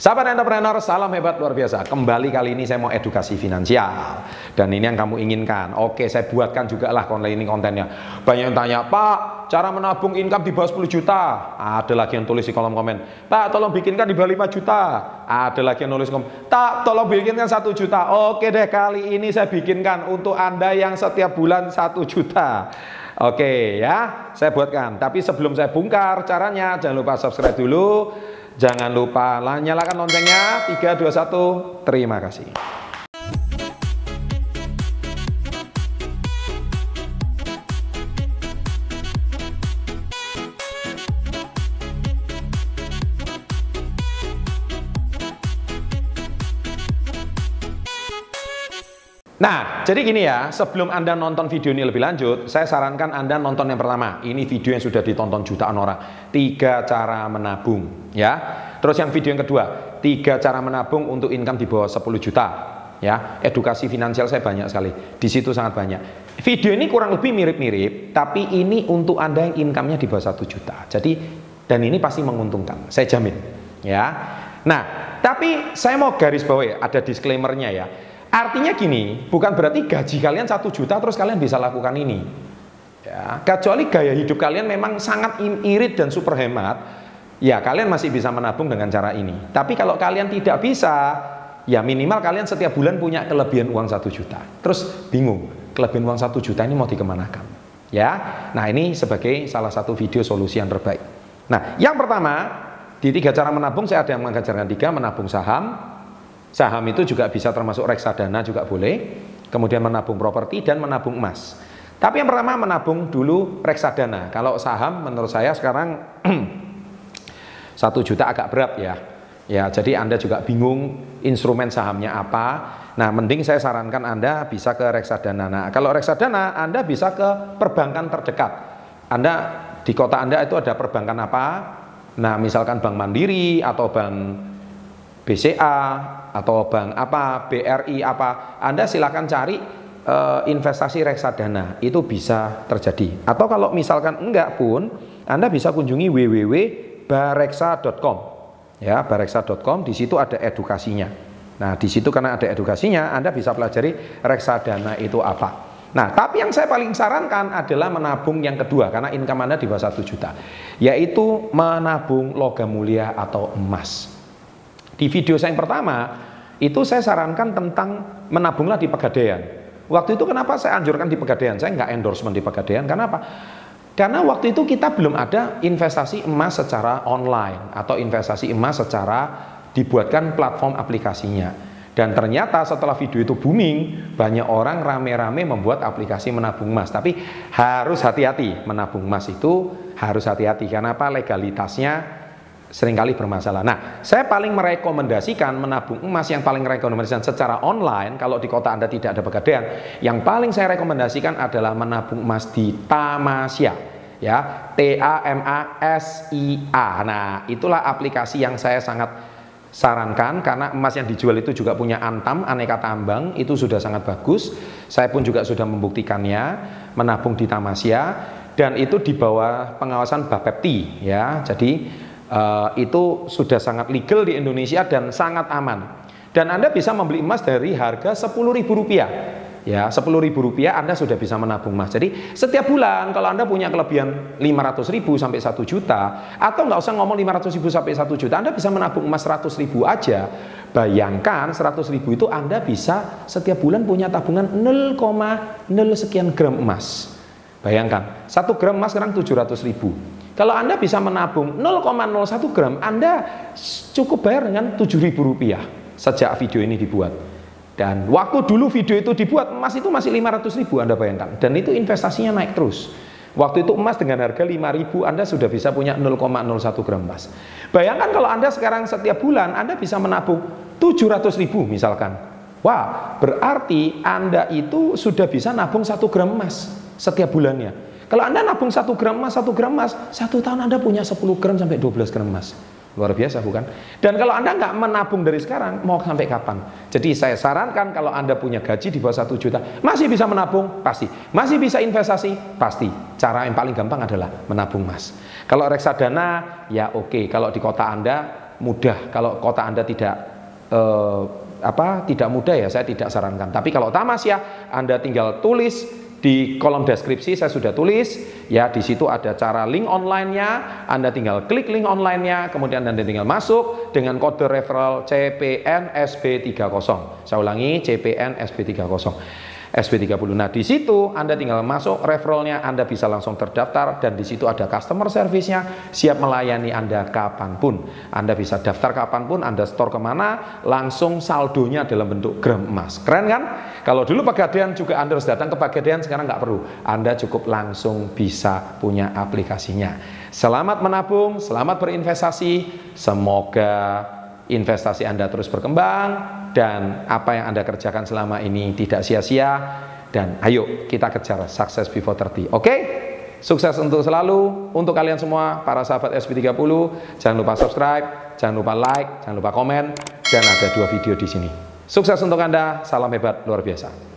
Sahabat entrepreneur, salam hebat luar biasa. Kembali kali ini saya mau edukasi finansial. Dan ini yang kamu inginkan. Oke, saya buatkan juga lah konten ini kontennya. Banyak yang tanya, Pak, cara menabung income di bawah 10 juta. Ada lagi yang tulis di kolom komen. Pak, tolong bikinkan di bawah 5 juta. Ada lagi yang nulis komen. Tak, tolong bikinkan 1 juta. Oke deh, kali ini saya bikinkan untuk Anda yang setiap bulan 1 juta. Oke ya, saya buatkan. Tapi sebelum saya bongkar caranya, jangan lupa subscribe dulu. Jangan lupa nyalakan loncengnya. 3, 2, 1. Terima kasih. Nah, jadi gini ya, sebelum Anda nonton video ini lebih lanjut, saya sarankan Anda nonton yang pertama. Ini video yang sudah ditonton jutaan orang. Tiga cara menabung, ya. Terus yang video yang kedua, tiga cara menabung untuk income di bawah 10 juta. Ya, edukasi finansial saya banyak sekali. Di situ sangat banyak. Video ini kurang lebih mirip-mirip, tapi ini untuk Anda yang income-nya di bawah 1 juta. Jadi dan ini pasti menguntungkan, saya jamin. Ya. Nah, tapi saya mau garis bawah ya, ada disclaimer-nya ya Artinya gini, bukan berarti gaji kalian satu juta terus kalian bisa lakukan ini. Ya, kecuali gaya hidup kalian memang sangat irit dan super hemat, ya kalian masih bisa menabung dengan cara ini. Tapi kalau kalian tidak bisa, ya minimal kalian setiap bulan punya kelebihan uang satu juta. Terus bingung, kelebihan uang satu juta ini mau dikemanakan? Ya, nah ini sebagai salah satu video solusi yang terbaik. Nah, yang pertama di tiga cara menabung saya ada yang mengajarkan tiga menabung saham, Saham itu juga bisa termasuk reksadana juga boleh. Kemudian menabung properti dan menabung emas. Tapi yang pertama menabung dulu reksadana. Kalau saham menurut saya sekarang satu juta agak berat ya. Ya, jadi Anda juga bingung instrumen sahamnya apa. Nah, mending saya sarankan Anda bisa ke reksadana. Nah, kalau reksadana Anda bisa ke perbankan terdekat. Anda di kota Anda itu ada perbankan apa? Nah, misalkan Bank Mandiri atau Bank BCA atau bank apa, BRI apa, Anda silakan cari e, investasi reksadana, itu bisa terjadi. Atau kalau misalkan enggak pun, Anda bisa kunjungi www.bareksa.com. Ya, bareksa.com di situ ada edukasinya. Nah, di situ karena ada edukasinya, Anda bisa pelajari reksadana itu apa. Nah, tapi yang saya paling sarankan adalah menabung yang kedua karena income Anda di bawah 1 juta, yaitu menabung logam mulia atau emas. Di video saya yang pertama, itu saya sarankan tentang menabunglah di pegadaian. Waktu itu kenapa saya anjurkan di pegadaian? Saya nggak endorsement di pegadaian, karena apa? Karena waktu itu kita belum ada investasi emas secara online atau investasi emas secara dibuatkan platform aplikasinya. Dan ternyata setelah video itu booming, banyak orang rame-rame membuat aplikasi menabung emas. Tapi harus hati-hati, menabung emas itu harus hati-hati. Karena apa? Legalitasnya sering kali bermasalah. Nah, saya paling merekomendasikan menabung emas yang paling rekomendasikan secara online kalau di kota Anda tidak ada pegadaian. Yang paling saya rekomendasikan adalah menabung emas di Tamasya. Ya, T A M A S I A. Nah, itulah aplikasi yang saya sangat sarankan karena emas yang dijual itu juga punya antam aneka tambang itu sudah sangat bagus. Saya pun juga sudah membuktikannya menabung di Tamasya dan itu di bawah pengawasan Bapepti ya. Jadi uh, itu sudah sangat legal di Indonesia dan sangat aman. Dan Anda bisa membeli emas dari harga Rp10.000. Ya, Rp10.000 Anda sudah bisa menabung emas. Jadi setiap bulan kalau Anda punya kelebihan 500.000 sampai 1 juta atau nggak usah ngomong 500.000 sampai 1 juta, Anda bisa menabung emas 100.000 aja. Bayangkan 100.000 itu Anda bisa setiap bulan punya tabungan 0,0 sekian gram emas. Bayangkan, 1 gram emas sekarang 700.000. Kalau Anda bisa menabung 0,01 gram, Anda cukup bayar dengan Rp7.000 sejak video ini dibuat. Dan waktu dulu video itu dibuat, emas itu masih 500 ribu Anda bayangkan. Dan itu investasinya naik terus. Waktu itu emas dengan harga 5 ribu Anda sudah bisa punya 0,01 gram emas. Bayangkan kalau Anda sekarang setiap bulan Anda bisa menabung 700 ribu misalkan. Wah, berarti Anda itu sudah bisa nabung 1 gram emas setiap bulannya. Kalau Anda nabung satu gram emas, satu gram emas, satu tahun Anda punya 10 gram sampai 12 gram emas. Luar biasa bukan? Dan kalau Anda nggak menabung dari sekarang, mau sampai kapan? Jadi saya sarankan kalau Anda punya gaji di bawah satu juta, masih bisa menabung? Pasti. Masih bisa investasi? Pasti. Cara yang paling gampang adalah menabung emas. Kalau reksadana, ya oke. Kalau di kota Anda, mudah. Kalau kota Anda tidak eh, apa tidak mudah ya saya tidak sarankan. Tapi kalau tamas ya Anda tinggal tulis di kolom deskripsi saya sudah tulis ya di situ ada cara link online-nya. Anda tinggal klik link online-nya kemudian Anda tinggal masuk dengan kode referral CPN SB30 saya ulangi CPN SB30 SB30. Nah, di situ Anda tinggal masuk referralnya, Anda bisa langsung terdaftar dan di situ ada customer service-nya siap melayani Anda kapan pun. Anda bisa daftar kapan pun, Anda store ke mana, langsung saldonya dalam bentuk gram emas. Keren kan? Kalau dulu Pegadaian juga Anda harus datang ke Pegadaian, sekarang nggak perlu. Anda cukup langsung bisa punya aplikasinya. Selamat menabung, selamat berinvestasi. Semoga investasi Anda terus berkembang, dan apa yang Anda kerjakan selama ini tidak sia-sia dan ayo kita kejar sukses before 30. Oke? Okay? Sukses untuk selalu untuk kalian semua para sahabat SB30. Jangan lupa subscribe, jangan lupa like, jangan lupa komen dan ada dua video di sini. Sukses untuk Anda, salam hebat luar biasa.